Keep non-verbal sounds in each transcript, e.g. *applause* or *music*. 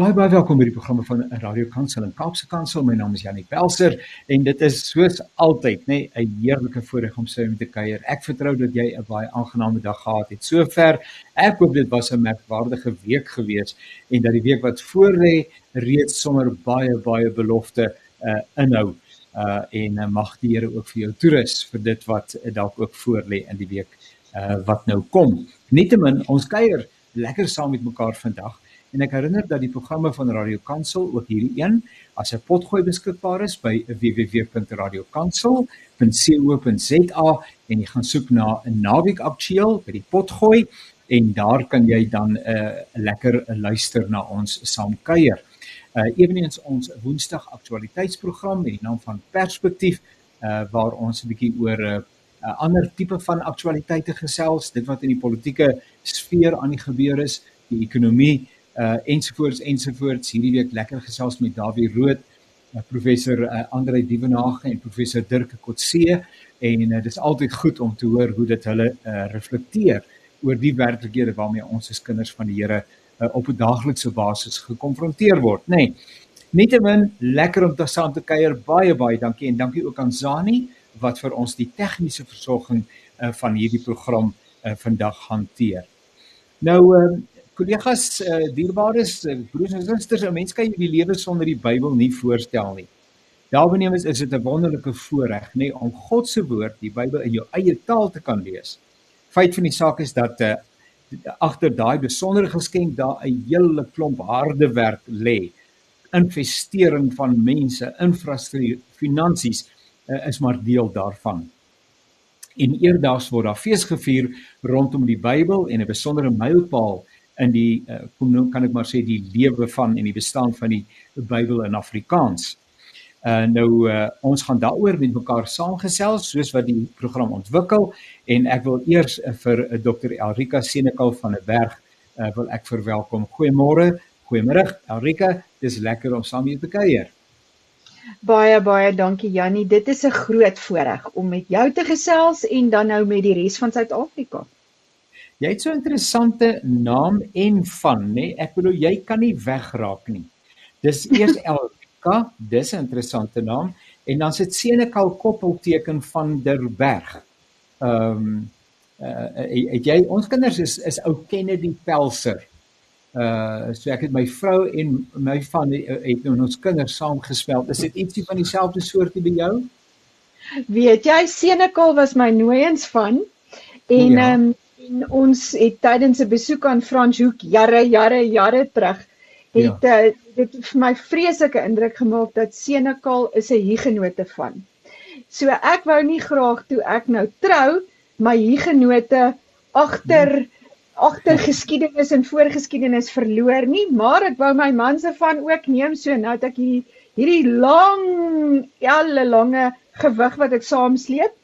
Baie baie welkom by die programme van Radio Kansel en Kaapse Kansel. My naam is Janie Pelser en dit is soos altyd, nê, nee, 'n heerlike voorreg om saam te kuier. Ek vertrou dat jy 'n baie aangename dag gehad het sover. Ek hoop dit was 'n merkwaardige week gewees en dat die week wat voorlê reeds sommer baie baie belofte uh inhou. Uh en uh, mag die Here ook vir jou toerus vir dit wat uh, dalk ook voorlê in die week uh wat nou kom. Nietemin, ons kuier lekker saam met mekaar vandag. En ek herinner dat die programme van Radio Kansel ook hierdie een as 'n potgooi beskikbaar is by www.radiokansel.co.za en jy gaan soek na 'n naweek aktueel by die potgooi en daar kan jy dan 'n uh, lekker luister na ons saam kuier. Uh eweneens ons Woensdag aktualiteitsprogram met die naam van Perspektief uh waar ons 'n bietjie oor 'n uh, uh, ander tipe van aktualiteite gesels, dit wat in die politieke sfeer aan die gebeur is, die ekonomie uh ensovoorts ensovoorts hierdie week lekker gesels met Dawie Rood, uh, professor uh, Andre Dievenage en professor Dirk Kotse en uh, dis altyd goed om te hoor hoe dit hulle uh, reflekteer oor die werklikhede waarmee ons as kinders van die Here uh, op 'n daaglikse basis gekonfronteer word, nê. Nee. Nietemin lekker om te saam te kuier. Baie baie dankie en dankie ook aan Zani wat vir ons die tegniese versorging uh, van hierdie program uh, vandag hanteer. Nou uh, kollegas, uh, dierbares, uh, broers en susters, 'n mens kan jy die lewe sonder die Bybel nie voorstel nie. Daarbeneemens is dit 'n wonderlike voorreg, nê, om God se woord, die Bybel in jou eie taal te kan lees. Feit van die saak is dat uh, agter daai besondere geskenk daar 'n hele klomp harde werk lê. Investering van mense, infrastruktuur, finansies uh, is maar deel daarvan. En eerdags word daar fees gevier rondom die Bybel en 'n besondere mylpaal in die uh, kom nou kan ek maar sê die lewe van en die bestaan van die Bybel in Afrikaans. Uh nou uh, ons gaan daaroor met mekaar saamgesels soos wat die program ontwikkel en ek wil eers uh, vir uh, Dr. Elrika Senekal van der Berg uh, wil ek verwelkom. Goeiemôre. Goeiemôre Elrika. Dis lekker om saam hier te kuier. Baie baie dankie Jannie. Dit is 'n groot voorreg om met jou te gesels en dan nou met die res van Suid-Afrika. Jy het so 'n interessante naam en van, nê? Nee? Ek bedoel jy kan nie wegraak nie. Dis eers *laughs* Elka, dis 'n interessante naam en dan sit Senekal koppelteken van der Berg. Ehm um, uh het jy ons kinders is is ou Kennedy Pelser. Uh so ek het my vrou en my van het nou ons kinders saam gespel. Is dit ietsie van dieselfde soortie by jou? Weet jy Senekal was my nooiens van en ja. ehm ja. um, en ons het tydens 'n besoek aan Frans Hoek jare jare jare terug het ja. uh, dit vir my vreeslike indruk gemaak dat Senekal is 'n hugenote van. So ek wou nie graag toe ek nou trou my hugenote agter hmm. agter geskiedenis en voorgeskiedenis verloor nie, maar ek wou my man se van ook neem so nou dat ek hierdie hierdie lang, alle lange gewig wat ek saamsleep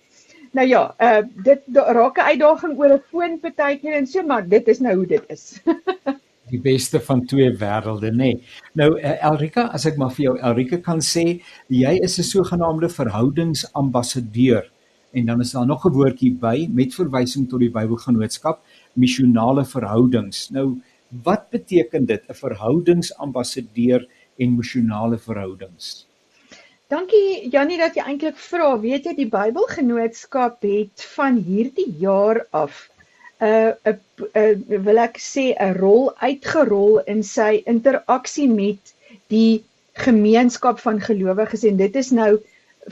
Nou ja, uh dit raak 'n uitdaging oor 'n foon partykeer en so maar dit is nou hoe dit is. *laughs* die beste van twee wêrelde nê. Nee. Nou uh, Elrika, as ek maar vir jou Elrika kan sê, jy is 'n sogenaamde verhoudingsambassadeur en dan is daar nog 'n woordjie by met verwysing tot die Bybelgenootskap, missionale verhoudings. Nou wat beteken dit 'n verhoudingsambassadeur en missionale verhoudings? Dankie Jannie dat jy eintlik vra. Weet jy die Bybelgenootskap het van hierdie jaar af 'n uh, 'n uh, uh, wil ek sê 'n rol uitgerol in sy interaksie met die gemeenskap van gelowiges en dit is nou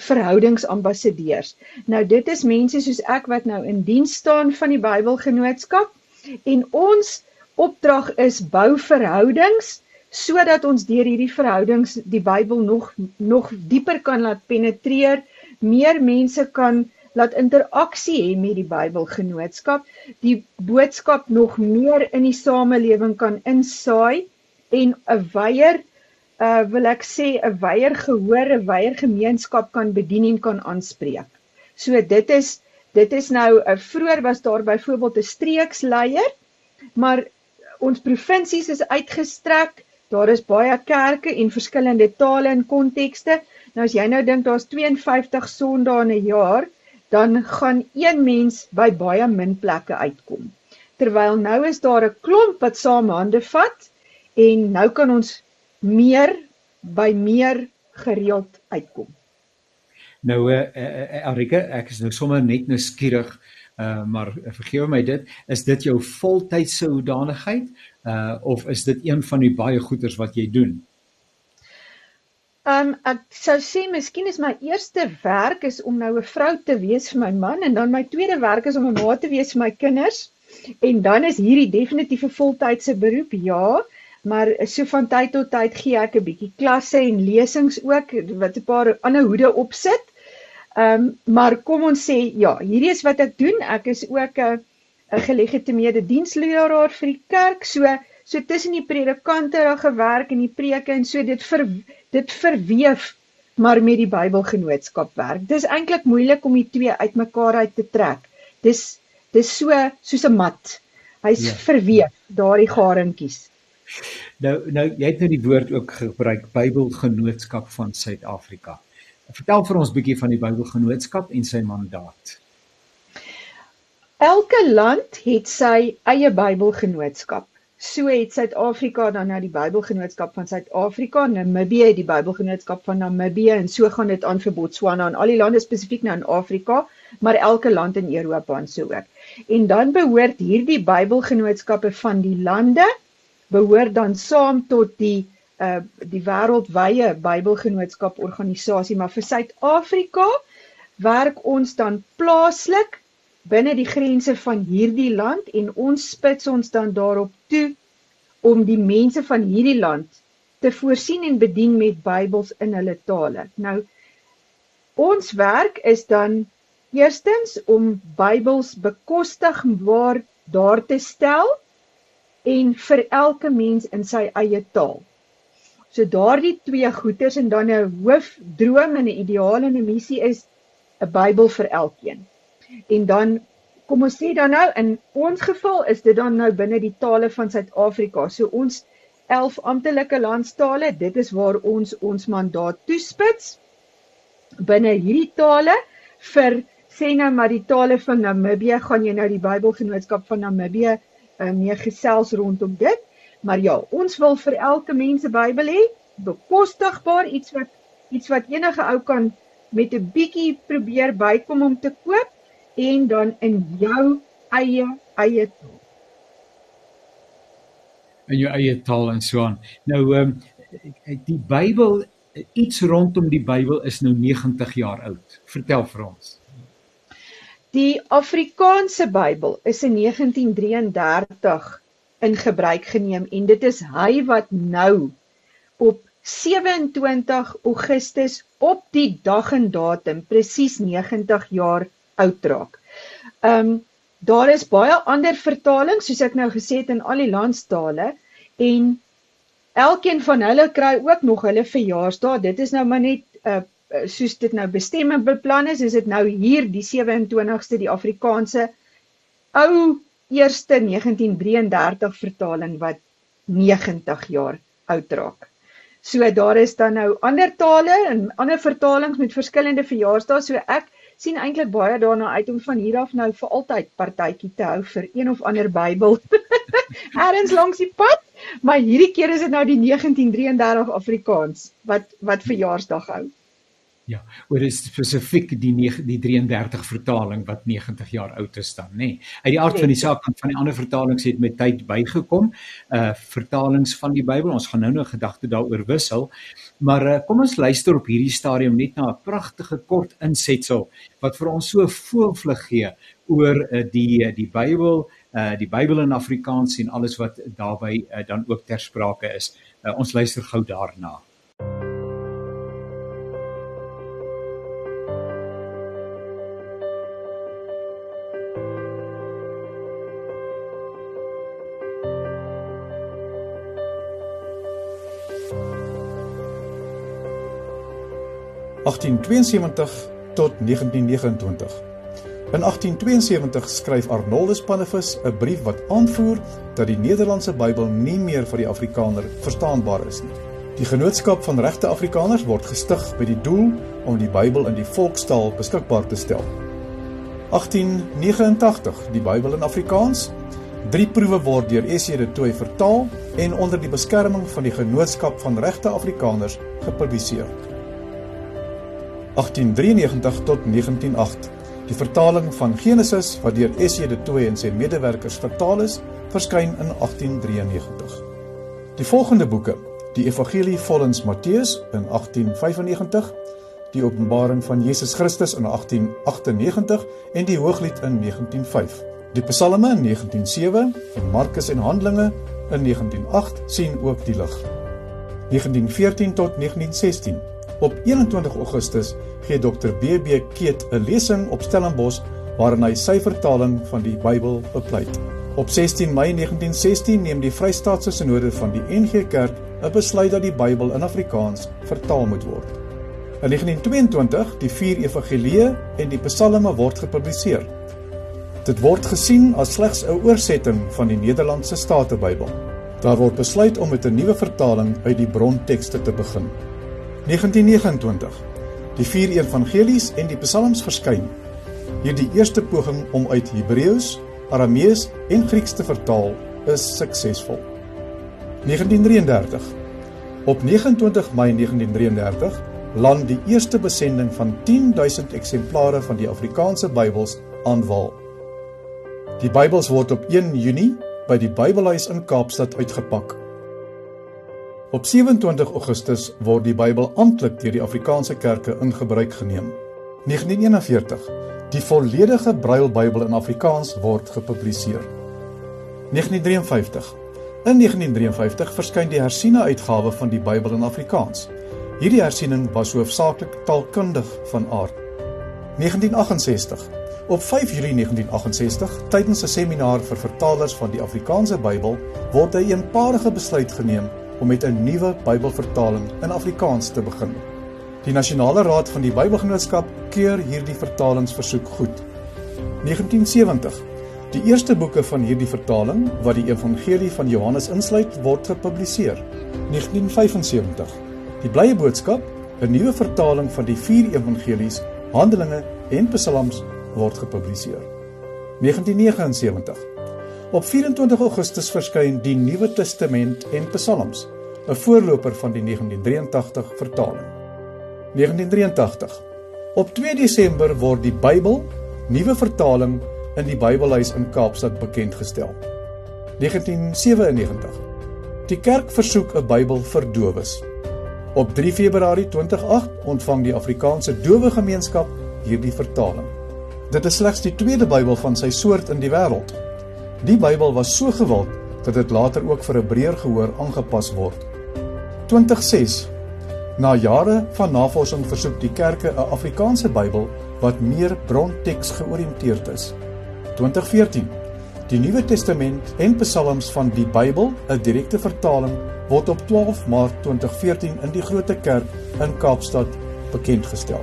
verhoudingsambassadeurs. Nou dit is mense soos ek wat nou in diens staan van die Bybelgenootskap en ons opdrag is bou verhoudings sodat ons deur hierdie verhoudings die Bybel nog nog dieper kan laat penetreer, meer mense kan laat interaksie hê met die Bybelgenootskap, die boodskap nog meer in die samelewing kan insaai en 'n weier uh wil ek sê 'n weier gehoor, 'n weier gemeenskap kan bedien en kan aanspreek. So dit is dit is nou 'n uh, vroeër was daar byvoorbeeld 'n streeksleier, maar ons provinsies is uitgestrek Daar is baie kerke en verskillende tale en kontekste. Nou as jy nou dink daar's 52 Sondae in 'n jaar, dan gaan een mens by baie min plekke uitkom. Terwyl nou is daar 'n klomp wat saam hande vat en nou kan ons meer by meer gereeld uitkom. Nou eh uh, uh, Arika, ek is nou sommer net nou skieurig uh maar vergewe my dit, is dit jou voltydse hoedanigheid uh of is dit een van die baie goeders wat jy doen? Um ek sou sê miskien is my eerste werk is om nou 'n vrou te wees vir my man en dan my tweede werk is om 'n ma te wees vir my kinders. En dan is hierdie definitief 'n voltydse beroep. Ja, maar so van tyd tot tyd gee ek 'n bietjie klasse en lesings ook wat 'n paar ander hoede opsit. Um maar kom ons sê ja, hierdie is wat ek doen. Ek is ook 'n 'n gelegitimeerde diensleraar vir die kerk. So so tussen die predikante daar gewerk en die preke en so dit vir dit verweef maar met die Bybelgenootskap werk. Dis eintlik moeilik om die twee uitmekaar uit te trek. Dis dis so soos 'n mat. Hy's ja. verweef daardie garingkies. Nou nou jy het nou die woord ook gebruik Bybelgenootskap van Suid-Afrika. Vertel vir ons bietjie van die Bybelgenootskap en sy mandaat. Elke land het sy eie Bybelgenootskap. So het Suid-Afrika dan nou die Bybelgenootskap van Suid-Afrika, Namibië het die Bybelgenootskap van Namibië en so gaan dit aan vir Botswana en al die lande spesifiek nou in Afrika, maar elke land in Europa en so ook. En dan behoort hierdie Bybelgenootskappe van die lande behoort dan saam tot die uh die wêreldwye Bybelgenootskap organisasie, maar vir Suid-Afrika werk ons dan plaaslik binne die grense van hierdie land en ons spits ons dan daarop toe om die mense van hierdie land te voorsien en bedien met Bybels in hulle tale. Nou ons werk is dan eerstens om Bybels bekostigbaar daar te stel en vir elke mens in sy eie taal. So daardie twee goeters en dan 'n hoofdroom en 'n ideaal en 'n missie is 'n Bybel vir elkeen. En dan kom ons sê dan nou in ons geval is dit dan nou binne die tale van Suid-Afrika. So ons 11 amptelike landstale, dit is waar ons ons mandaat toespits binne hierdie tale vir sê nou maar die tale van Namibië gaan jy nou die Bybelgenootskap van Namibië uh, mee gesels rondom dit. Maar ja, ons wil vir elke mens 'n Bybel hê, bekostigbaar iets wat iets wat enige ou kan met 'n bietjie probeer bykom om te koop en dan in jou eie eie taal. In jou eie taal en so aan. Nou ehm um, die Bybel iets rondom die Bybel is nou 90 jaar oud. Vertel vir ons. Die Afrikaanse Bybel is in 1933 in gebruik geneem en dit is hy wat nou op 27 Augustus op die dag en datum presies 90 jaar oud raak. Ehm um, daar is baie ander vertalings soos ek nou gesê het in al die landstale en elkeen van hulle kry ook nog hulle verjaarsdag. Dit is nou maar net uh soos dit nou bestem en beplan is, is dit nou hier die 27ste die Afrikaanse ou eerste 1933 vertaling wat 90 jaar oud raak. So daar is dan nou ander tale en ander vertalings met verskillende verjaarsdae. So ek sien eintlik baie daarna uit om van hier af nou vir altyd partytjie te hou vir een of ander Bybel. *laughs* Erns langs die pad, maar hierdie keer is dit nou die 1933 Afrikaans wat wat verjaarsdag hou. Ja, oor is spesifiek die 9, die 33 vertaling wat 90 jaar oud is dan, nê. Nee. Uit die aard van die saak kan van die ander vertalings het met tyd bygekom. Uh vertalings van die Bybel, ons gaan nou nou gedagte daaroor wissel. Maar uh, kom ons luister op hierdie stadium net na 'n pragtige kort insetsel wat vir ons so voorvlug gee oor uh, die die Bybel, uh die Bybel in Afrikaans en alles wat daarbey uh, dan ook ter sprake is. Uh, ons luister gou daarna. 1872 tot 1929. In 1872 skryf Arnoldus Pannevis 'n brief wat aanvoer dat die Nederlandse Bybel nie meer vir die Afrikaner verstaanbaar is nie. Die genootskap van regte Afrikaners word gestig met die doel om die Bybel in die volkstaal beskikbaar te stel. 1889 die Bybel in Afrikaans Drie proewe word deur SC de Tooi vertaal en onder die beskerming van die Genootskap van Regte Afrikaners gepubliseer. 1893 tot 1908. Die vertaling van Genesis wat deur SC de Tooi en sy medewerkers vertaal is, verskyn in 1893. Die volgende boeke: Die Evangelie volgens Matteus in 1895, Die Openbaring van Jesus Christus in 1898 en Die Hooglied in 1905. Die Psalme in 1907 en Markus en Handelinge in 1908 sien ook die lig. 1914 tot 1916. Op 21 Augustus gee Dr BB Keet 'n lesing op Stellenbosch waarin hy sy vertaling van die Bybel bepleit. Op 16 Mei 1916 neem die Vrystaatse Sinode van die NG Kerk 'n besluit dat die Bybel in Afrikaans vertaal moet word. In 1922 die vier evangelieë en die psalme word gepubliseer. Dit word gesien as slegs 'n oorsetting van die Nederlandse Statebybel. Daar word besluit om met 'n nuwe vertaling uit die brontekste te begin. 1929. Die vier evangelies en die psalms verskyn. Hierdie eerste poging om uit Hebreëus, Aramees en Grieks te vertaal is suksesvol. 1933. Op 29 Mei 1933 land die eerste besending van 10000 eksemplare van die Afrikaanse Bybels aan Wal. Die Bybels word op 1 Junie by die Bybelhuis in Kaapstad uitgepak. Op 27 Augustus word die Bybel amptelik deur die Afrikaanse kerke in gebruik geneem. 1941 Die volledige Braille-Bybel in Afrikaans word gepubliseer. 1953 In 1953 verskyn die hersiene uitgawe van die Bybel in Afrikaans. Hierdie hersiening was hoofsaaklik taalkundig van aard. 1968 Op 5 Julie 1968, tydens 'n seminar vir vertalers van die Afrikaanse Bybel, word 'n eenparige besluit geneem om met 'n nuwe Bybelvertaling in Afrikaans te begin. Die Nasionale Raad van die Bybelgenootskap keur hierdie vertalingsversoek goed. 1970. Die eerste boeke van hierdie vertaling, wat die Evangelie van Johannes insluit, word gepubliseer. 1975. Die Blye Boodskap, 'n nuwe vertaling van die 4 evangelies, Handelinge en Psalms word gepubliseer. 1979. Op 24 Augustus verskyn die Nuwe Testament en Psalms, 'n voorloper van die 1983 vertaling. 1983. Op 2 Desember word die Bybel, nuwe vertaling in die Bybelhuis in Kaapstad bekend gestel. 1997. Die kerk versoek 'n Bybel vir dowes. Op 3 Februarie 2008 ontvang die Afrikaanse Dowe Gemeenskap hierdie vertaling. Dit is slegs die tweede Bybel van sy soort in die wêreld. Die Bybel was so gewild dat dit later ook vir 'n breër gehoor aangepas word. 2006 Na jare van navorsing versoek die kerke 'n Afrikaanse Bybel wat meer bronteks georiënteerd is. 2014 Die Nuwe Testament en Psalms van die Bybel, 'n direkte vertaling, word op 12 Maart 2014 in die Grote Kerk in Kaapstad bekendgestel.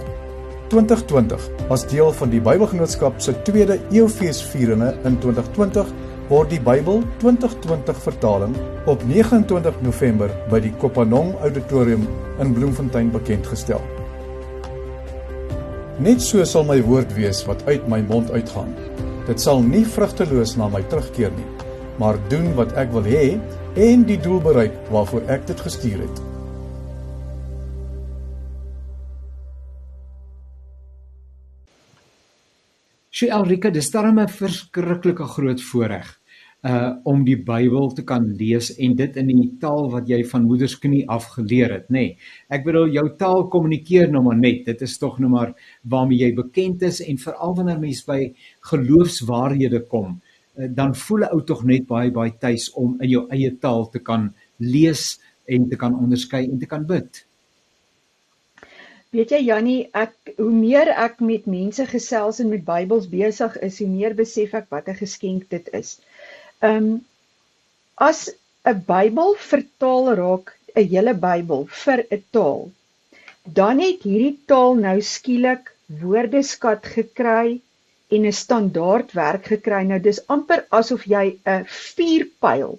2020 as deel van die Bybelgenootskap se tweede eeufeesvieringe in 2020 word die Bybel 2020 vertaling op 29 November by die Kopanong Auditorium in Bloemfontein bekend gestel. Net so sal my woord wees wat uit my mond uitgaan. Dit sal nie vrugteloos na my terugkeer nie, maar doen wat ek wil hê en die doel bereik waarvoor ek dit gestuur het. So Elrika, dis darem 'n verskriklike groot voorreg uh om die Bybel te kan lees en dit in die taal wat jy van moedersknie af geleer het, nê. Nee, ek bedoel jou taal kommunikeer nou maar net. Dit is tog nou maar waarmee jy bekend is en veral wanneer mens by geloofswaarhede kom, uh, dan voel 'n ou tog net baie baie tuis om in jou eie taal te kan lees en te kan onderskei en te kan bid. Weet jy Jannie, ek hoe meer ek met mense gesels en met Bybels besig is, hoe meer besef ek wat 'n geskenk dit is. Um as 'n Bybel vertaal raak, 'n hele Bybel vir 'n taal, dan het hierdie taal nou skielik woordeskat gekry en 'n standaard werk gekry. Nou dis amper asof jy 'n vuurpyl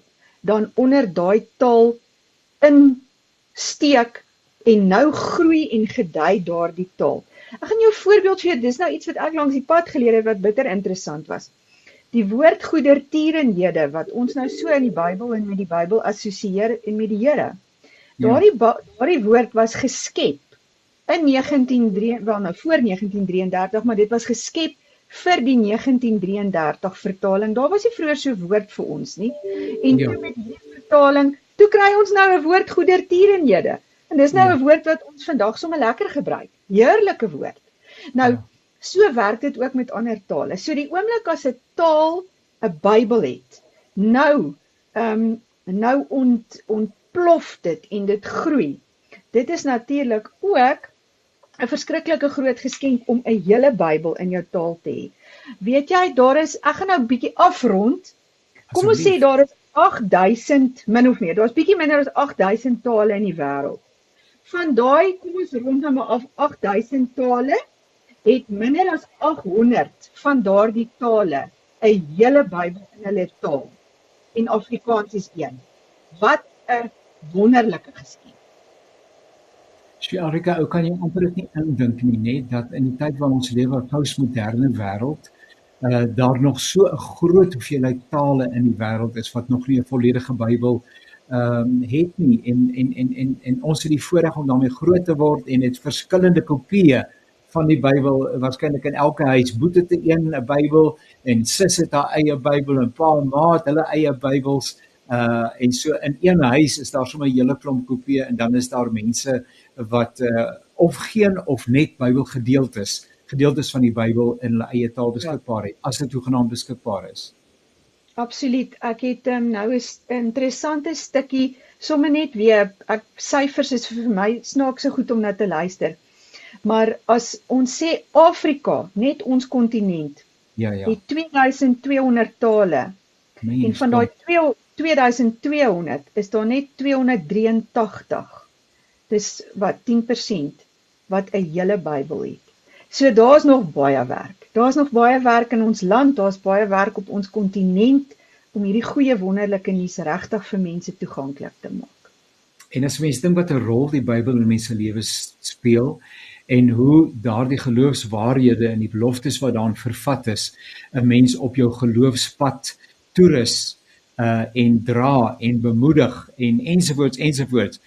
dan onder daai taal insteek en nou groei en gedei daardie taal. Ek gaan jou voorbeeld gee. Dis nou iets wat ek langs die pad geleer het wat bitter interessant was. Die woord goedertierenhede wat ons nou so in die Bybel en met die Bybel assosieer en met die Here. Ja. Daardie daardie woord was geskep in 1903 wel nou voor 1933, maar dit was geskep vir die 1933 vertaling. Daar was nie vroeër so woord vir ons nie. En ja. met hierdie vertaling, toe kry ons nou 'n woord goedertierenhede. En dis nou 'n ja. woord wat ons vandag sommer lekker gebruik. Heerlike woord. Nou ja. So werk dit ook met ander tale. So die oomblik as 'n taal 'n Bybel het, nou ehm um, nou ont ontplof dit en dit groei. Dit is natuurlik ook 'n verskriklike groot geskenk om 'n hele Bybel in jou taal te hê. Weet jy, daar is ek gaan nou bietjie afrond. Kom ons sê daar is 8000 min of meer. Daar's bietjie minder as 8000 tale in die wêreld van daai kom ons rondom af 8000 tale het minder as 800 van daardie tale 'n hele Bybel in hulle taal en Afrikaans is een. Wat 'n wonderlike geskenk. Sjoerika, ou kan jy amper dit nie indink nie, net dat in die tyd waarin ons lewe, 'n postmoderne wêreld, uh daar nog so 'n groot hoeveelheid tale in die wêreld is wat nog nie 'n volledige Bybel ehm um, het nie en en en en en ons het die voorreg om daarmee groot te word en het verskillende kopieë van die Bybel waarskynlik in elke huis boet dit 'n een 'n Bybel en sis het haar eie Bybel en pa en ma het hulle eie Bybels uh en so in een huis is daar sommer 'n hele klomp kopieë en dan is daar mense wat uh of geen of net Bybelgedeeltes gedeeltes van die Bybel in hulle eie taal beskikbaar het as dit toegenaamd beskikbaar is. Absoluut. Ek het um, nou 'n interessante stukkie sommer net weer ek syfers is vir my snaakse goed om na te luister. Maar as ons sê Afrika, net ons kontinent. Ja ja. Die 2200 tale. Mens, en van daai 2200 is daar net 283. Dis wat 10% wat 'n hele Bybel het. So daar's nog baie werk. Daar's nog baie werk in ons land, daar's baie werk op ons kontinent om hierdie goeie wonderlike nuus regtig vir mense toeganklik te maak. En as mense dink wat 'n rol die Bybel in mense lewens speel en hoe daardie geloofswaarhede en die beloftes wat daarin vervat is, 'n mens op jou geloofspad toerus uh en dra en bemoedig en ensovoorts ensovoorts,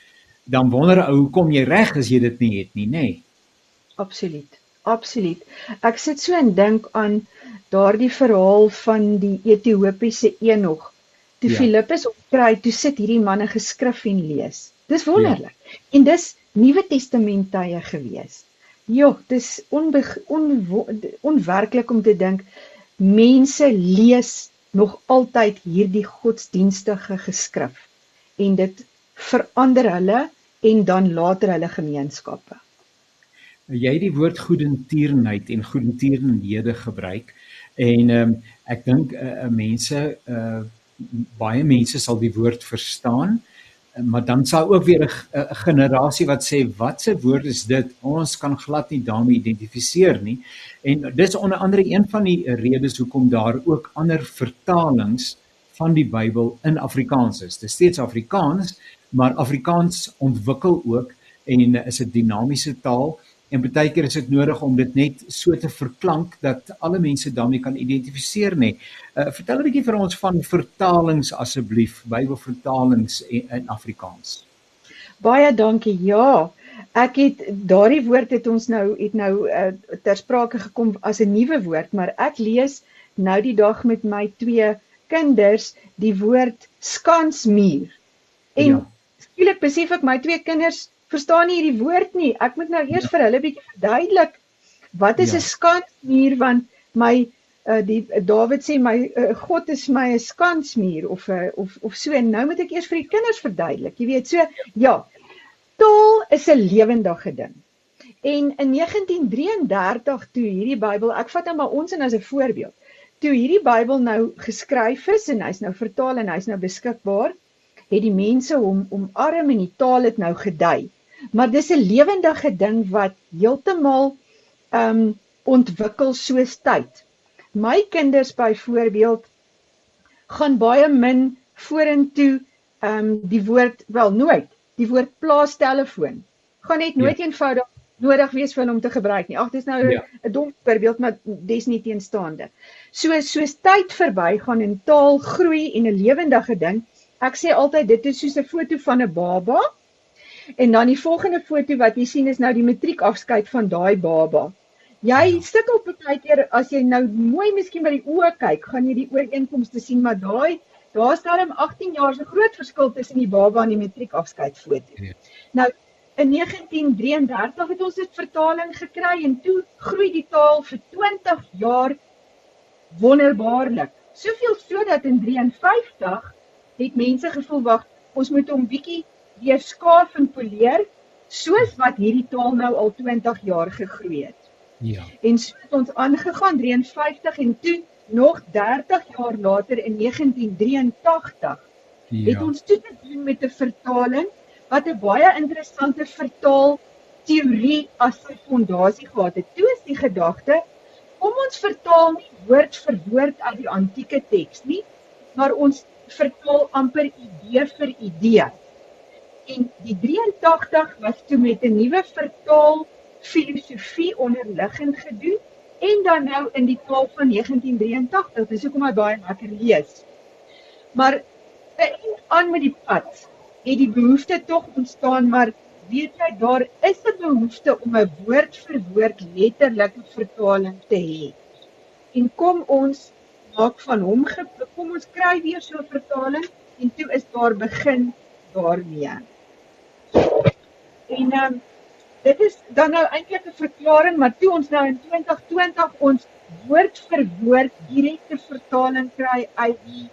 dan wonder ou hoekom jy reg as jy dit nie het nie, nê? Nee. Absoluut. Absoluut. Ek sit so en dink aan daardie verhaal van die Ethiopiese Enog. Toe ja. Filippus opkry, toe sit hierdie manne geskrif en lees. Dis wonderlik. Ja. En dis Nuwe Testament tye gewees. Jo, dis onbe on, onwerklik om te dink mense lees nog altyd hierdie godsdienstige geskrif en dit verander hulle en dan later hulle gemeenskappe. Jy het die woord goedentierenheid en goedentierenhede gebruik en ehm um, ek dink uh, mense uh baie mense sal die woord verstaan maar dan sal ook weer 'n generasie wat sê wat se woord is dit? Ons kan glad nie daarmee identifiseer nie. En dis onder andere een van die redes hoekom daar ook ander vertalings van die Bybel in Afrikaans is. Dis steeds Afrikaans maar Afrikaans ontwikkel ook en is 'n dinamiese taal en baie keer is dit nodig om dit net so te verklank dat alle mense daarmee kan identifiseer nê. Uh, vertel 'n bietjie vir ons van vertalings asseblief, Bybelvertalings in, in Afrikaans. Baie dankie. Ja, ek het daardie woord het ons nou het nou uh, ter sprake gekom as 'n nuwe woord, maar ek lees nou die dag met my twee kinders die woord skansmuur. En ja. skielik besef ek my twee kinders verstaan nie hierdie woord nie. Ek moet nou eers ja. vir hulle bietjie verduidelik wat is 'n ja. skansmuur want my uh, die Dawid sê my uh, God is my 'n skansmuur of uh, of of so en nou moet ek eers vir die kinders verduidelik. Jy weet so ja. Taal is 'n lewendige ding. En in 1933 toe hierdie Bybel, ek vat nou maar ons en as 'n voorbeeld. Toe hierdie Bybel nou geskryf is en hy's nou vertaal en hy's nou beskikbaar, het die mense hom omarm en die taal het nou gedei maar dis 'n lewendige ding wat heeltemal ehm um, ontwikkel soos tyd. My kinders byvoorbeeld gaan baie min vorentoe ehm um, die woord wel nooit die woord plaastelefoon gaan net nooit ja. eenvoudig nodig wees vir hulle om te gebruik nie. Ag, dis nou 'n ja. dom voorbeeld, maar dis nie teenstaande. So soos tyd verbygaan en taal groei en 'n lewendige ding. Ek sê altyd dit is soos 'n foto van 'n baba. En dan die volgende foto wat jy sien is nou die matriekafskeid van daai baba. Jy ja. sukkel baie keer as jy nou mooi miskien by die oë kyk, gaan jy die ooreenkomste sien, maar daai daar's darem 18 jaar se groot verskil tussen die baba en die matriekafskeid foto. Ja. Nou in 1933 het ons dit vertaling gekry en toe groei die taal vir 20 jaar wonderbaarlik. Soveel so dat in 53 het mense gevoel wag, ons moet hom bietjie weer skaaf en poleer soos wat hierdie taal nou al 20 jaar gegroei het. Ja. En so het ons aangegaan 53 en toe nog 30 jaar later in 1983 ja. het ons toe te doen met 'n vertaling wat 'n baie interessante vertaal teorie as sy fondasie gehad het. Toe is die gedagte om ons vertaal nie woord vir woord uit die antieke teks nie, maar ons vertaal amper idee vir idee. En die 83 was toe met 'n nuwe vertaal filosofie onderliggend gedoen en dan nou in die taal van 1983. Dis hoekom hy baie lekker lees. Maar aan met die pad het die behoefte tog ontstaan maar weet jy daar is 'n behoefte om 'n woord vir woord letterlike vertaling te hê. En kom ons maak van hom kom ons kry weer so 'n vertaling en toe is daar begin daarmee. En um, dit is dan nou eintlik 'n verklaring maar toe ons nou in 2020 ons woord vir woord direkte vertaling kry uit die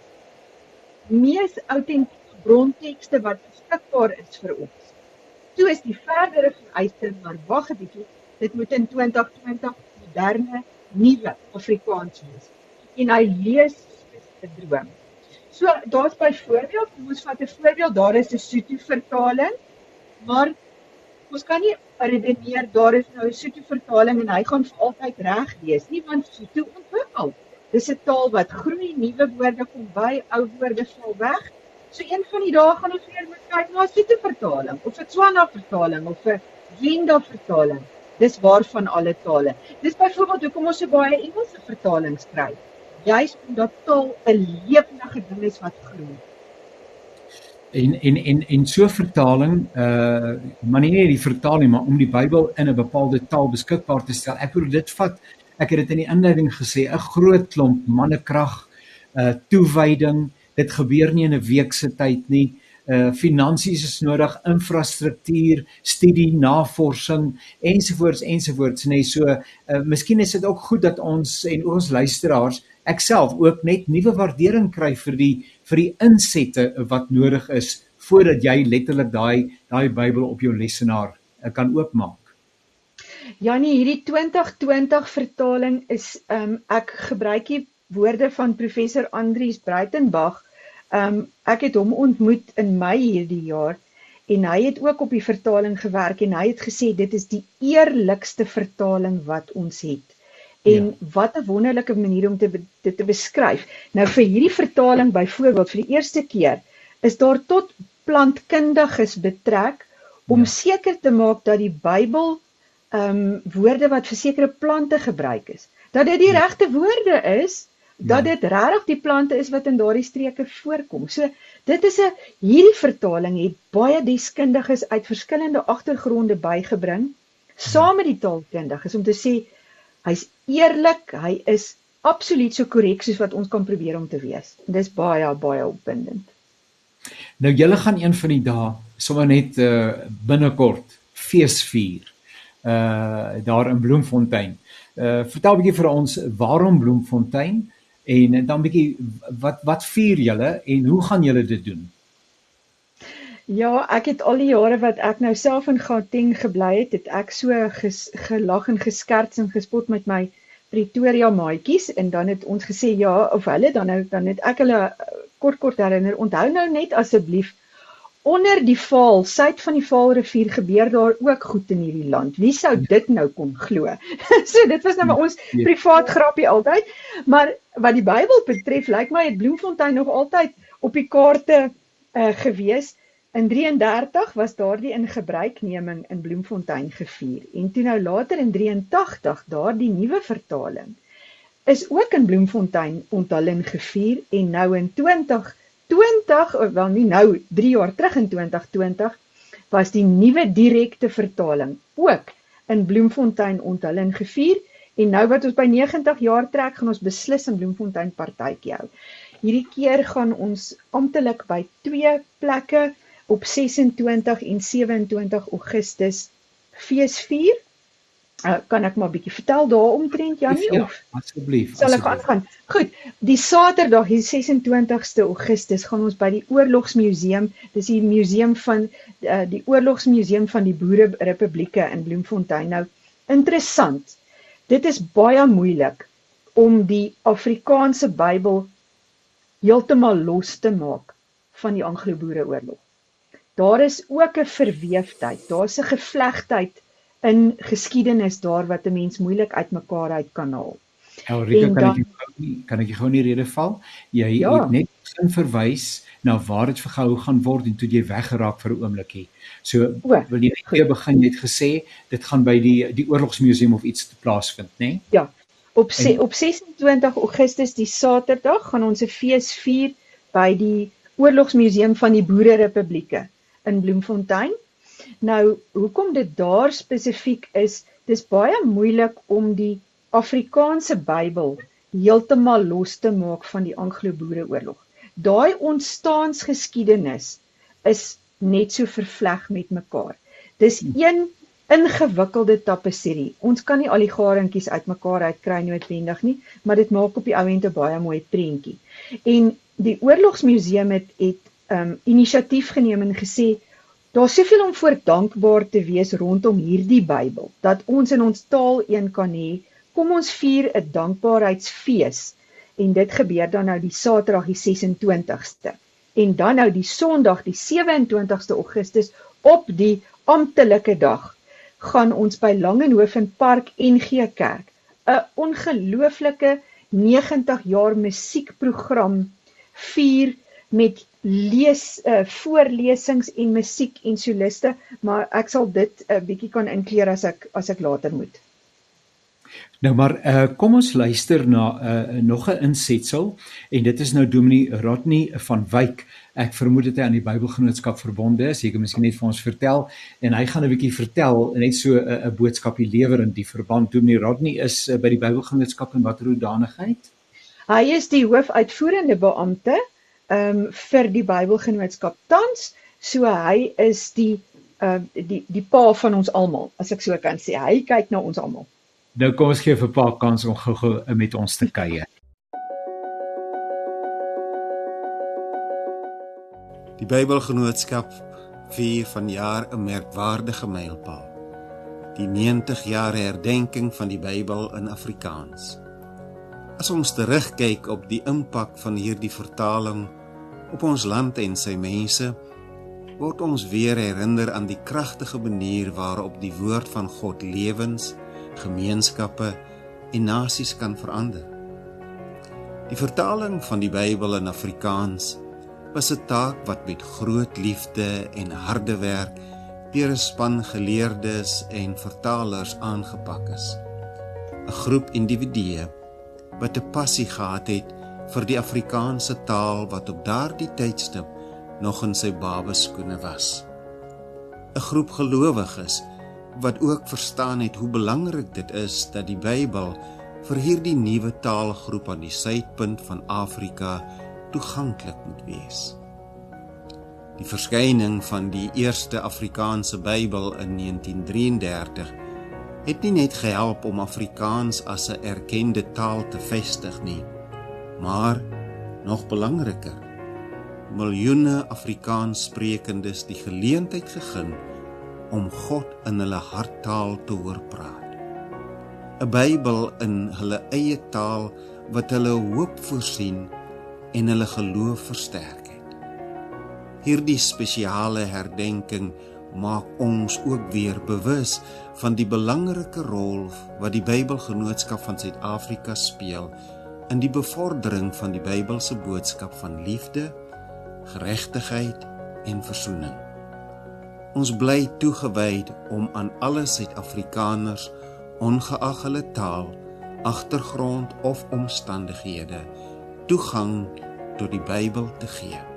mees autentieke brontekste wat beskikbaar is vir ons. Toe is die verdere vereiste maar wag 'n bietjie, dit moet in 2020 moderne nuwe Afrikaans wees. En hy lees 'n droom. So daar's byvoorbeeld, kom ons vat 'n voorbeeld, daar is 'n Sotho vertaling, maar ons kan nie redeneer daar is nou 'n Sotho vertaling en hy gaan vir altyd reg wees nie, want Sotho ontwikkel. Dis 'n taal wat groei, nuwe woorde kom by, ou woorde val weg. So een van die dae gaan ons weer moet kyk na 'n Sotho vertaling of 'n Tswana vertaling of 'n Venda vertaling. Dis waarvan alle tale. Dis byvoorbeeld hoekom ons so baie Engelse vertalings kry. Juist omdat taal 'n lewendige ding is wat groei. En en en en so vertaling uh maar nie net die vertaling maar om die Bybel in 'n bepaalde taal beskikbaar te stel. Ek bedoel dit vat ek het dit in die inleiding gesê, 'n groot klomp mannekrag, uh toewyding, dit gebeur nie in 'n week se tyd nie. Uh finansies is nodig, infrastruktuur, studie, navorsing ensovoorts ensovoorts nê. Nee, so uh miskien is dit ook goed dat ons en ons luisteraars ek self ook net nuwe waardering kry vir die vir die insette wat nodig is voordat jy letterlik daai daai Bybel op jou lesenaar uh, kan oopmaak. Janie, hierdie 2020 vertaling is um ek gebruik hier woorde van professor Andries Breitenberg. Um ek het hom ontmoet in Mei hierdie jaar en hy het ook op die vertaling gewerk en hy het gesê dit is die eerlikste vertaling wat ons het. En ja. wat 'n wonderlike manier om te dit te beskryf. Nou vir hierdie vertaling byvoorbeeld vir die eerste keer is daar tot plantkundiges betrek om ja. seker te maak dat die Bybel ehm um, woorde wat vir sekere plante gebruik is, dat dit die ja. regte woorde is dat ja. dit regtig die plante is wat in daardie streke voorkom. So dit is 'n hierdie vertaling het baie deskundiges uit verskillende agtergronde bygebring saam met die taalkundiges om te sê hy's eerlik, hy is absoluut so korrek soos wat ons kan probeer om te wees. En dis baie baie opwindend. Nou julle gaan een van die dae sommer net uh binnekort fees vier. Uh daar in Bloemfontein. Uh vertel 'n bietjie vir ons waarom Bloemfontein? En dan bietjie wat wat vier julle en hoe gaan julle dit doen? Ja, ek het al die jare wat ek nou self in Gauteng gebly het, het ek so ges, gelag en geskerts en gespot met my Pretoria maatjies en dan het ons gesê ja of hulle dan nou dan het ek hulle kort kort herinner. Onthou nou net asseblief onder die Vaal, suid van die Vaalrivier gebeur daar ook goed in hierdie land. Wie sou dit nou kon glo? *laughs* so dit was nou maar ons ja. privaat grappie altyd. Maar wat die Bybel betref, lyk my het Bloemfontein nog altyd op die kaarte uh, gewees. In 33 was daardie in gebruikneming in Bloemfontein gevier en toe nou later in 83 daardie nuwe vertaling is ook in Bloemfontein onthulling gevier en nou in 2020 of wel nie nou 3 jaar terug in 2020 was die nuwe direkte vertaling ook in Bloemfontein onthulling gevier en nou wat ons by 90 jaar trek gaan ons beslis in Bloemfontein partytjie hou. Hierdie keer gaan ons amptelik by twee plekke op 26 en 27 Augustus feesvier. Uh, kan ek maar 'n bietjie vertel daaromtrent Janie ja, of asseblief sal ek aangaan? Goed, die Saterdag die 26ste Augustus gaan ons by die Oorlogsmuseum, dis die museum van uh, die Oorlogsmuseum van die Boere Republieke in Bloemfontein. Nou interessant. Dit is baie moeilik om die Afrikaanse Bybel heeltemal los te maak van die Anglo-Boereoorlog daar is ook 'n verweefdheid. Daar's 'n gevlegtheid in geskiedenis daar wat 'n mens moeilik uitmekaar uit kan haal. Elrika, kan dan, ek kan ek gou nie rede val? Jy ja. het net sin verwys na waar dit vergehou gaan word en toe jy weggeraak vir 'n oomblikkie. So o, wil jy net begin net gesê dit gaan by die die oorlogsmuseum of iets te plaasvind, né? Nee? Ja. Op en, op 26 Augustus die Saterdag gaan ons 'n fees vier by die Oorlogsmuseum van die Boere Republieke in Bloemfontein. Nou, hoekom dit daar spesifiek is, dis baie moeilik om die Afrikaanse Bybel heeltemal los te maak van die Anglo-Boereoorlog. Daai ontstaansgeskiedenis is net so vervleg met mekaar. Dis een ingewikkelde tapisserie. Ons kan nie al die garentjies uitmekaar uitkry noodwendig nie, maar dit maak op die ou end 'n baie mooi prentjie. En die Oorlogsmuseum het het um inisiatief geneem en gesê daar's soveel om voor dankbaar te wees rondom hierdie Bybel dat ons in ons taal een kan hê. Kom ons vier 'n dankbaarheidsfees en dit gebeur dan nou die Saterdag die 26ste en dan nou die Sondag die 27ste Augustus op die amptelike dag gaan ons by Langehoven Park NG Kerk 'n ongelooflike 90 jaar musiekprogram vier met lees uh, voorlesings en musiek en soliste, maar ek sal dit 'n uh, bietjie kan inkleer as ek as ek later moet. Nou maar uh, kom ons luister na uh, nog 'n insetsel en dit is nou Dominee Rodney van Wyk. Ek vermoed dit hy aan die Bybelgenootskap verbonde is. Hy kan miskien net vir ons vertel en hy gaan 'n bietjie vertel net so 'n uh, boodskapie lewer in die verband. Dominee Rodney is uh, by die Bybelgenootskap in watter hoedanigheid? Hy is die hoofuitvoerende beampte ehm um, vir die Bybelgenootskap tans. So hy is die ehm uh, die die pa van ons almal, as ek so kan sê. Hy kyk na ons almal. Nou kom ons gee vir pa kans om gou-gou met ons te kuier. Die Bybelgenootskap vier vanjaar 'n merkwaardige mylpaal. Die 90 jaar herdenking van die Bybel in Afrikaans. As ons terugkyk op die impak van hierdie vertaling op ons land en sy mense, word ons weer herinner aan die kragtige manier waarop die woord van God lewens, gemeenskappe en nasies kan verander. Die vertaling van die Bybel in Afrikaans was 'n taak wat met groot liefde en harde werk deur 'n span geleerdes en vertalers aangepak is. 'n Groep individue wat 'n passie gehad het vir die Afrikaanse taal wat op daardie tydstip nog in sy babeskoene was. 'n Groep gelowiges wat ook verstaan het hoe belangrik dit is dat die Bybel vir hierdie nuwe taalgroep aan die suidpunt van Afrika toeganklik moet wees. Die verskyning van die eerste Afrikaanse Bybel in 1933 het nie net gehelp om Afrikaans as 'n erkende taal te vestig nie, maar nog belangriker, miljoene Afrikaanssprekendes die geleentheid gegee om God in hulle harttaal te hoor praat. 'n Bybel in hulle eie taal wat hulle hoop voorsien en hulle geloof versterk het. Hierdie spesiale herdenking maak ons ook weer bewus van die belangrike rol wat die Bybelgenootskap van Suid-Afrika speel in die bevordering van die Bybelse boodskap van liefde, geregtigheid en versoening. Ons bly toegewy om aan alle Suid-Afrikaners ongeag hulle taal, agtergrond of omstandighede toegang tot die Bybel te gee.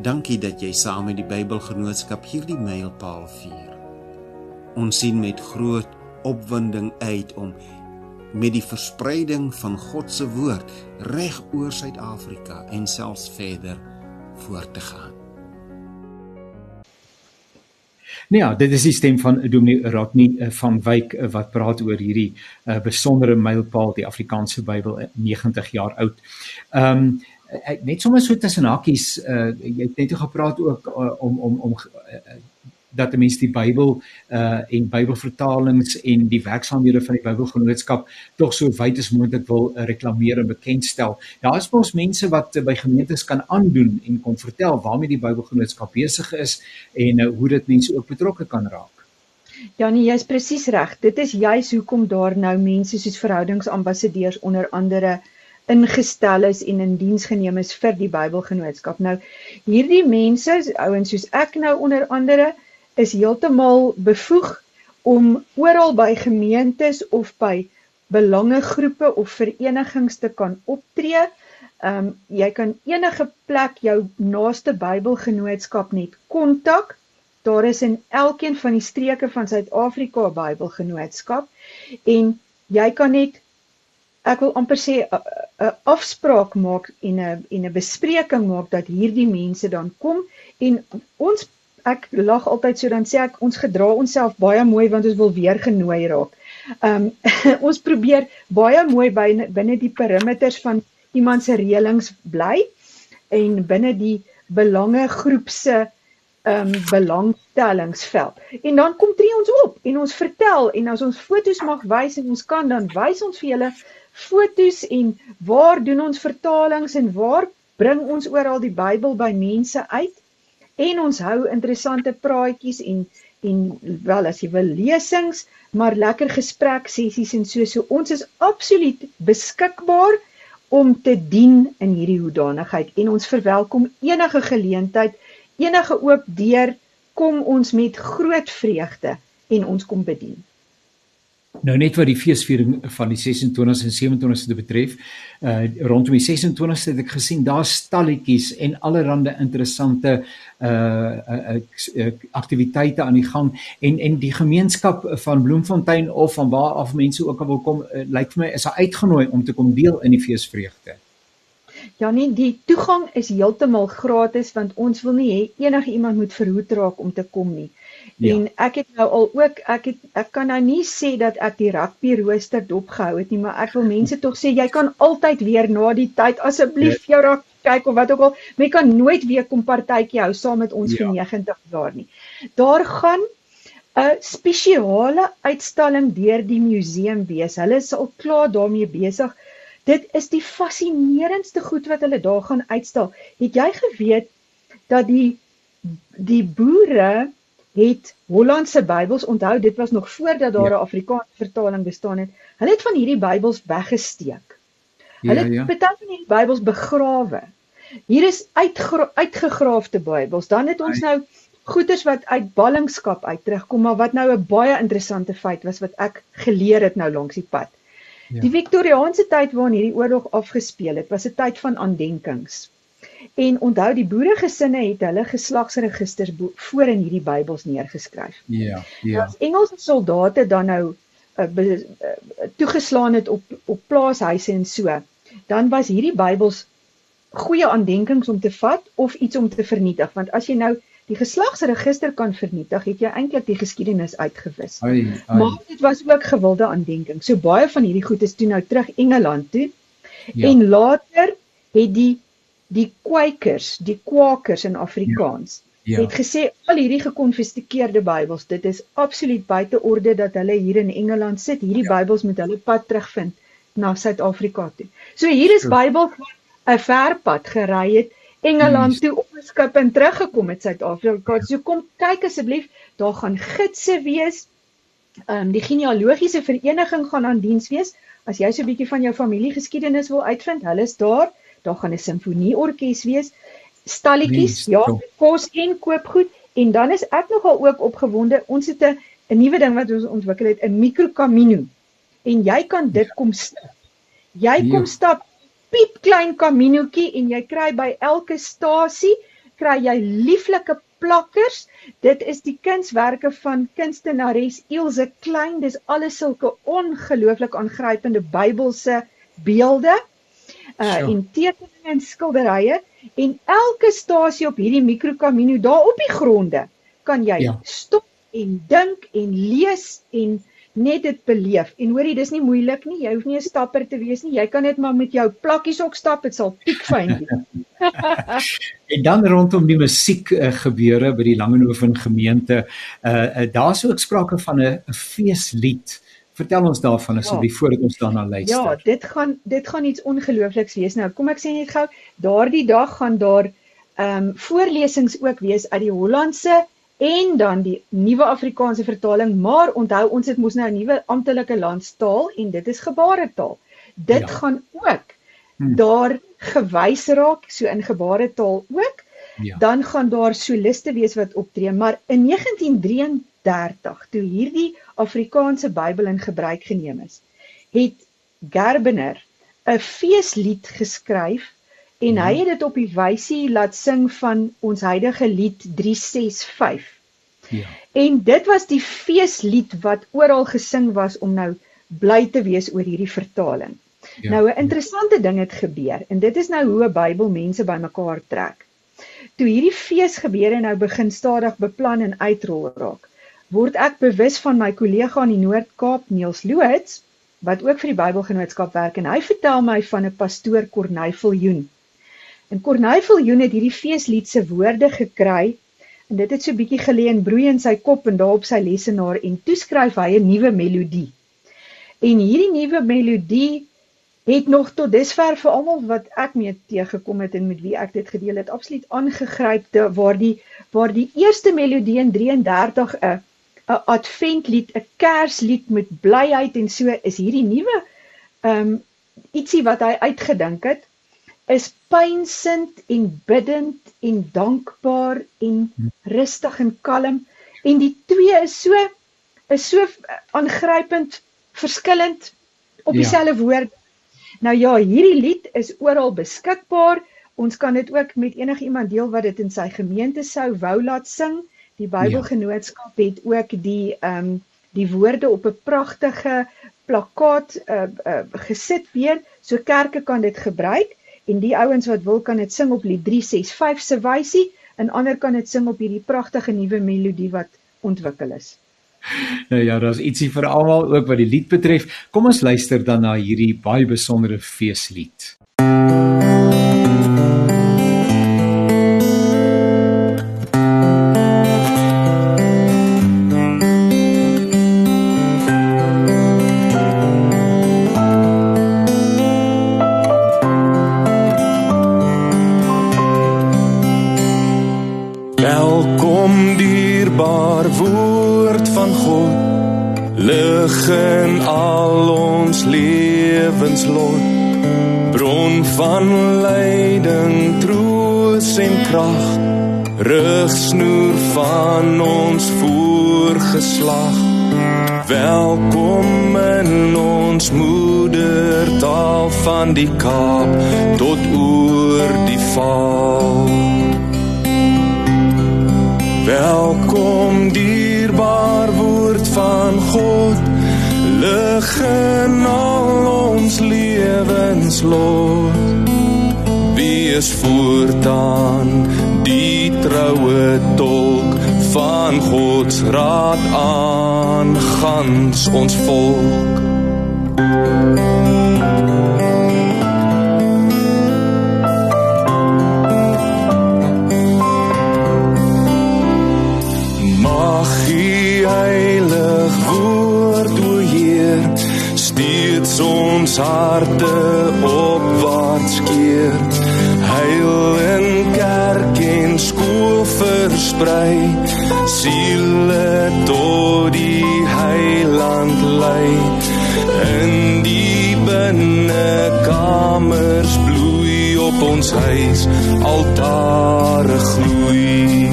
Dankie dat jy saam met die Bybelgenootskap hierdie mylpaal vier. Ons sien met groot opwinding uit om met die verspreiding van God se woord reg oor Suid-Afrika en selfs verder voort te gaan. Nou ja, dit is die stem van Dominee Rodney eh, van Wyk eh, wat praat oor hierdie uh, besondere mylpaal die Afrikaanse Bybel 90 jaar oud. Ehm um, net sommer so tussen hakies uh, jy het net gepraat ook uh, om om om uh, dat 'n mens die Bybel uh en Bybelvertalings en die werksaamhede van die Bybelgenootskap tog so wyd as moontlik wil uh, reklameer en bekendstel. Daar is mos mense wat uh, by gemeentes kan aandoen en kon vertel waarmee die Bybelgenootskap besig is en uh, hoe dit mense ook betrokke kan raak. Ja nee, jy's presies reg. Dit is juis hoekom daar nou mense soos verhoudingsambassadeurs onder andere ingestel is en in diens geneem is vir die Bybelgenootskap. Nou hierdie mense, ouens soos ek nou onder andere, is heeltemal bevoeg om oral by gemeentes of by belangegroepe of verenigings te kan optree. Ehm um, jy kan enige plek jou naaste Bybelgenootskap net kontak. Daar is in elkeen van die streke van Suid-Afrika 'n Bybelgenootskap en jy kan net ek wil amper sê 'n afspraak maak en 'n en 'n bespreking maak dat hierdie mense dan kom en ons ek lag altyd so dan sê ek ons gedra onsself baie mooi want ons wil weer genooi raak. Ehm um, *laughs* ons probeer baie mooi binne binne die perimeters van iemand se reëlings bly en binne die belange groep se ehm um, belangstellingsveld. En dan kom tree ons op en ons vertel en as ons fotos mag wys en ons kan dan wys ons vir julle fotos en waar doen ons vertalings en waar bring ons oral die Bybel by mense uit? En ons hou interessante praatjies en en wel as jy wil lesings, maar lekker gesprek sessies en so so. Ons is absoluut beskikbaar om te dien in hierdie hoedanigheid. En ons verwelkom enige geleentheid, enige oop deur kom ons met groot vreugde en ons kom bedien. Nou net wat die feesviering van die 26 en 27ste betref, uh rondom die 26ste het ek gesien daar stalletjies en allerlei interessante uh, uh, uh aktiwiteite aan die gang en en die gemeenskap van Bloemfontein of van waar af mense ook al wil kom, uh, lyk vir my is uitgenooi om te kom deel in die feesvreugde. Ja nee, die toegang is heeltemal gratis want ons wil nie hê enige iemand moet verhoed raak om te kom nie. Ja. En ek het nou al ook ek het ek kan nou nie sê dat ek die rugby rooster dopgehou het nie, maar ek wil mense tog sê jy kan altyd weer na die tyd asseblief ja. jou rugby kyk of wat ook al, jy kan nooit weer kom partytjie hou saam met ons ja. vir 90 jaar nie. Daar gaan 'n spesiale uitstalling deur die museum wees. Hulle is al klaar daarmee besig. Dit is die fascinerendste goed wat hulle daar gaan uitstal. Het jy geweet dat die die boere het Hollandse Bybels onthou dit was nog voordat daar 'n ja. Afrikaanse vertaling bestaan het. Hulle het van hierdie Bybels weggesteek. Hulle ja, ja. het baie van hierdie Bybels begrawe. Hier is uitgegraafde Bybels. Dan het ons nou goeders wat uit ballingskap uit terugkom, maar wat nou 'n baie interessante feit was wat ek geleer het nou langs die pad. Ja. Die Victoriaanse tyd waarin hierdie oorlog afgespeel het, was 'n tyd van aandenkings. En onthou die boeregesinne het hulle geslagsregisters voor in hierdie Bybels neergeskryf. Ja, ja. As Engelse soldate dan nou uh, uh, toegeslaan het op op plaashuise en so, dan was hierdie Bybels goeie aandenkings om te vat of iets om te vernietig, want as jy nou die geslagsregister kan vernietig, het jy eintlik die geskiedenis uitgewis. Ai, ai. Maar dit was ook gewilde aandenking. So baie van hierdie goed is toe nou terug Engeland toe. Ja. En later het die die kwakers, die kwakers in Afrikaans ja, ja. het gesê al hierdie gekonfiskeerde Bybels, dit is absoluut buite orde dat hulle hier in Engeland sit. Hierdie ja. Bybels moet hulle pad terugvind na Suid-Afrika toe. So hier is Bybels wat 'n ver pad gery het Engeland toe op 'n skip en teruggekom het Suid-Afrika. So kom kyk asseblief, daar gaan gidse wees. Ehm um, die genealogiese vereniging gaan aan diens wees. As jy so 'n bietjie van jou familiegeskiedenis wil uitvind, hulle is daar daar gaan 'n simfonieorkes wees stalletjies, ja, kos en koopgoed en dan is ek nogal ook opgewonde. Ons het 'n 'n nuwe ding wat ons ontwikkel het, 'n microcamino. En jy kan dit kom stap. Jy kom stap piep klein kaminoetjie en jy kry by elke stasie kry jy lieflike plakkers. Dit is die kunswerke van kunstenares Ilse Klein. Dis alles sulke ongelooflik aangrypende Bybelse beelde uh en tekeninge en skilderye en elke stasie op hierdie mikrokamino daar op die gronde kan jy ja. stop en dink en lees en net dit beleef. En hoorie, dis nie moeilik nie. Jy hoef nie 'n stapper te wees nie. Jy kan net maar met jou plakkies ook stap. Dit sal piekfyn wees. *laughs* *laughs* en dan rondom die musiek uh, gebeure by die Langehoven gemeente, uh, uh daar's ook sprake van 'n feeslied. Vertel ons daarvan asseblief ja. voordat ons daarna luister. Ja, dit gaan dit gaan iets ongeloofliks wees. Nou, kom ek sê net gou, daardie dag gaan daar ehm um, voorlesings ook wees uit die Hollandse en dan die nuwe Afrikaanse vertaling, maar onthou ons het mos nou 'n nuwe amptelike landstaal en dit is gebaretaal. Dit ja. gaan ook hm. daar gewys raak so in gebaretaal ook. Ja. Dan gaan daar soliste wees wat optree, maar in 1933 toe hierdie Afrikaanse Bybel in gebruik geneem is, het Gerbener 'n feeslied geskryf en hy het dit op die wysie laat sing van ons huidige lied 365. Ja. En dit was die feeslied wat oral gesing was om nou bly te wees oor hierdie vertaling. Ja. Nou 'n interessante ding het gebeur en dit is nou hoe 'n Bybel mense bymekaar trek. Toe hierdie fees gebeure nou begin stadig beplan en uitrol raak, word ek bewus van my kollega in die Noord-Kaap, Niels Loots, wat ook vir die Bybelgenootskap werk en hy vertel my van 'n pastoor Corneil Viljoen. En Corneil Viljoen het hierdie feeslied se woorde gekry en dit het so bietjie gelê en broei in sy kop en daarop sy lesenaar en toeskryf hy 'n nuwe melodie. En hierdie nuwe melodie het nog tot dusver vir almal wat ek mee teëgekom het en met wie ek dit gedeel het absoluut aangegryp te waar die waar die eerste melodie in 33 'n 'n adventlied, 'n kerslied met blyheid en so is hierdie nuwe ehm um, ietsie wat hy uitgedink het is pynsend en biddend en dankbaar en rustig en kalm en die twee is so is so aangrypend verskillend op ja. dieselfde ja. woord. Nou ja, hierdie lied is oral beskikbaar. Ons kan dit ook met enigiemand deel wat dit in sy gemeente sou wou laat sing. Die Bybelgenootskap het ook die ehm um, die woorde op 'n pragtige plakkaat uh, uh, gesit weer. So kerke kan dit gebruik en die ouens wat wil kan dit sing op die 365 se wysie en ander kan dit sing op hierdie pragtige nuwe melodie wat ontwikkel is. Nou ja, daar's ietsie vir almal ook wat die lied betref. Kom ons luister dan na hierdie baie besondere feeslied. Lig in al ons lewenslot wie is voortaan die troue tolk van God se raad aan gans ons volk ons harte opwaarts keer. Heil in kerk en skool versprei, siele tot die heiland lei. In die binnekamers bloei op ons huis altare gloei.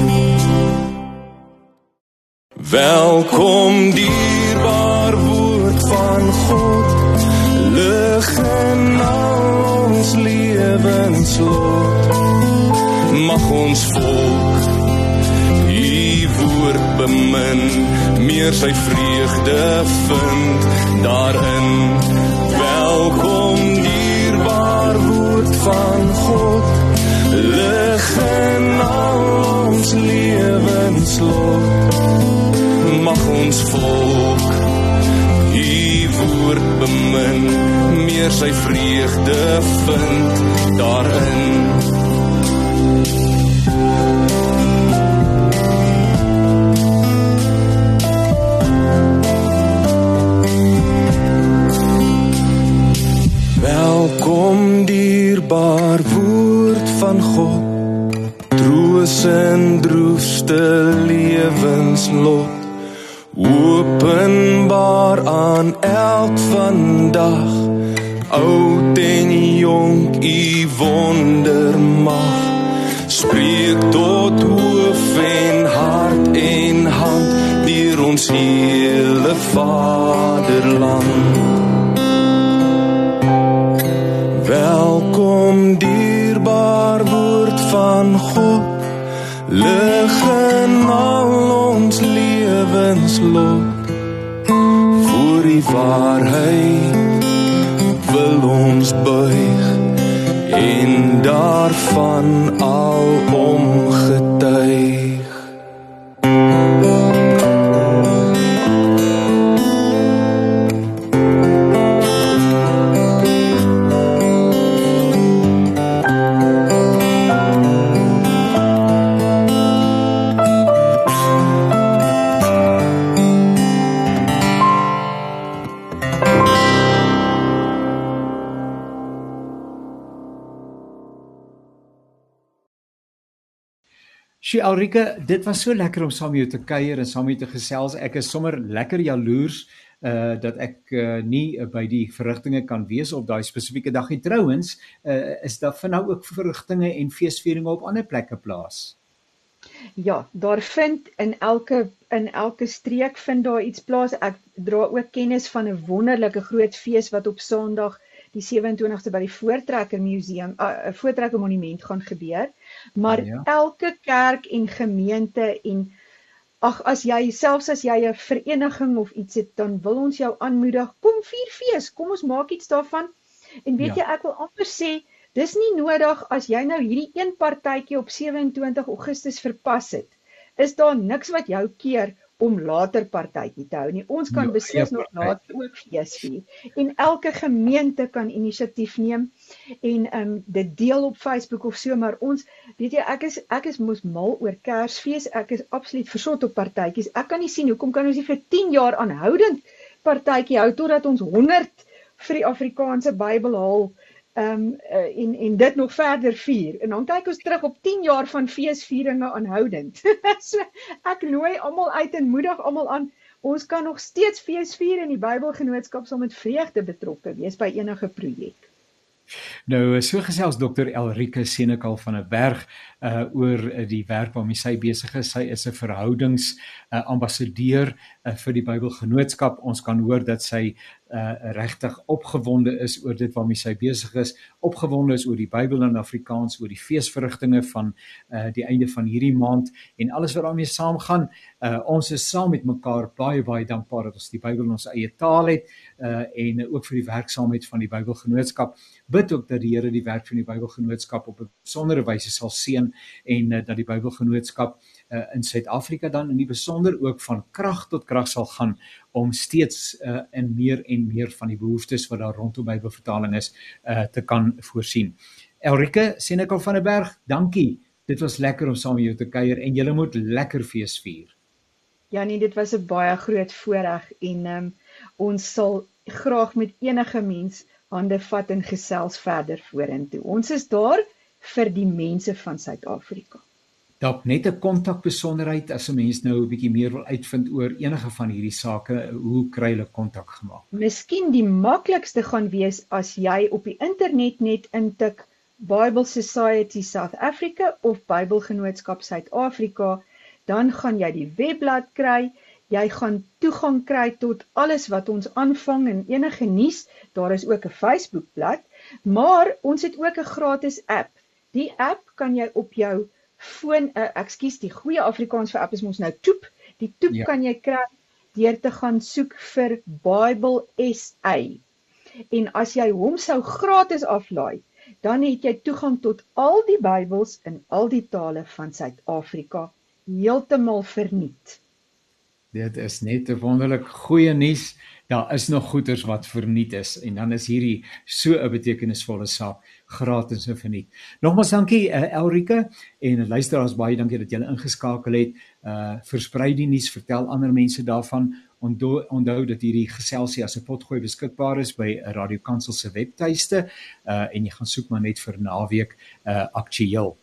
Welkom die bemin, meer sy vreugde vind daarin. Welkom dierbaar woord van God. Lig in al ons lewenslot mag ons volk u woord bemin meer sy vreugde vind daarin dierbaar woord van God. Troos en droefste lewenslot openbaar aan elk vandag. Oud en jonk u wondermag. Spreek tot hoof en hart en hand deur ons hele vaderland God lig in al ons lewenslot voor die waarheid wil ons buig en daarvan al omgetuig Sjoe Elrike, dit was so lekker om saam met jou te kuier en saam met jou te gesels. Ek is sommer lekker jaloers uh dat ek uh, nie uh, by die verrigtinge kan wees op daai spesifieke dag nie. Trouwens, uh is daar vir nou ook verrigtinge en feesvieringe op ander plekke plaas? Ja, daar vind in elke in elke streek vind daar iets plaas. Ek dra ook kennis van 'n wonderlike groot fees wat op Sondag die 27ste by die Voortrekker Museum, 'n uh, Voortrekker Monument gaan gebeur. Maar ja. elke kerk en gemeente en ag as jy selfs as jy 'n vereniging of iets het, dan wil ons jou aanmoedig, kom vier fees, kom ons maak iets daarvan. En weet ja. jy, ek wil amper sê, dis nie nodig as jy nou hierdie een partytjie op 27 Augustus verpas het, is daar niks wat jou keer om later partytjie te hou nie. Ons kan ja, beslis nog later ook fees vier. En elke gemeente kan inisiatief neem en ehm um, dit deel op Facebook of so, maar ons weet jy ek is ek is mos mal oor Kersfees. Ek is absoluut versot op partytjies. Ek kan nie sien hoekom kan ons nie vir 10 jaar aanhoudend partytjie hou totdat ons 100 vir die Afrikaanse Bybel haal ehm um, uh, en en dit nog verder vier. En dan kyk ons terug op 10 jaar van feesvieringe aanhoudend. *laughs* so ek nooi almal uit en moedig almal aan. Ons kan nog steeds fees vier in die Bybelgenootskap saam met vreugde betrokke wees by enige projek. Nou so gesels dokter Elrike Senekal van 'n berg uh oor die werk waarmee sy besig is. Sy is 'n verhoudings uh, ambassadeur uh, vir die Bybelgenootskap. Ons kan hoor dat sy uh regtig opgewonde is oor dit waarmee sy besig is, opgewonde is oor die Bybel in Afrikaans, oor die feesverrigtinge van uh die einde van hierdie maand en alles wat daarmee saamgaan. Uh ons is saam met mekaar baie baie dankbaar dat ons die Bybel in ons eie taal het uh en ook vir die werksaamheid van die Bybelgenootskap. Bid ook dat die Here die werk van die Bybelgenootskap op 'n besondere wyse sal seën en uh, dat die Bybelgenootskap uh, in Suid-Afrika dan in die besonder ook van krag tot krag sal gaan om steeds uh, in meer en meer van die behoeftes wat daar rondom Bybelvertaling is uh, te kan voorsien. Elrike Senekal van der Berg, dankie. Dit was lekker om saam met jou te kuier en julle moet lekker fees vier. Ja nee, dit was 'n baie groot voorreg en um, ons sal graag met enige mens hande vat en gesels verder vorentoe. Ons is daar vir die mense van Suid-Afrika dalk net 'n kontakbesonderheid as 'n mens nou 'n bietjie meer wil uitvind oor enige van hierdie sake, hoe kry hulle kontak gemaak? Miskien die maklikste gaan wees as jy op die internet net intik Bible Society South Africa of Bybelgenootskap Suid-Afrika, dan gaan jy die webblad kry Jy gaan toegang kry tot alles wat ons aanvang en enige nuus. Daar is ook 'n Facebookblad, maar ons het ook 'n gratis app. Die app kan jy op jou foon, uh, ekskuus, die goeie Afrikaans vir app is mos nou Toep. Die Toep ja. kan jy kry deur te gaan soek vir Bible SA. En as jy hom sou gratis aflaai, dan het jy toegang tot al die Bybels in al die tale van Suid-Afrika heeltemal verniet. Dit is net 'n wonderlik goeie nuus. Daar is nog goeders wat verniet is en dan is hierdie so 'n betekenisvolle saak gratis en verniet. Nogmaals dankie uh, Elrike en luisteraars baie dankie dat julle ingeskakel het. Uh versprei die nuus, vertel ander mense daarvan. Onthou onthou dat hierdie geselsie as 'n potgooi beskikbaar is by Radio Kansel se webtuiste uh en jy gaan soek maar net vir naweek uh aktueel.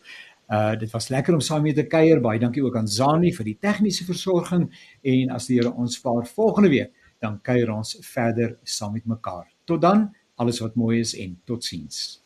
Uh dit was lekker om saam met te kuier. Baie dankie ook aan Zani vir die tegniese versorging en as die Here ons vaar volgende week dan kuier ons verder saam met mekaar. Tot dan, alles wat mooi is en totsiens.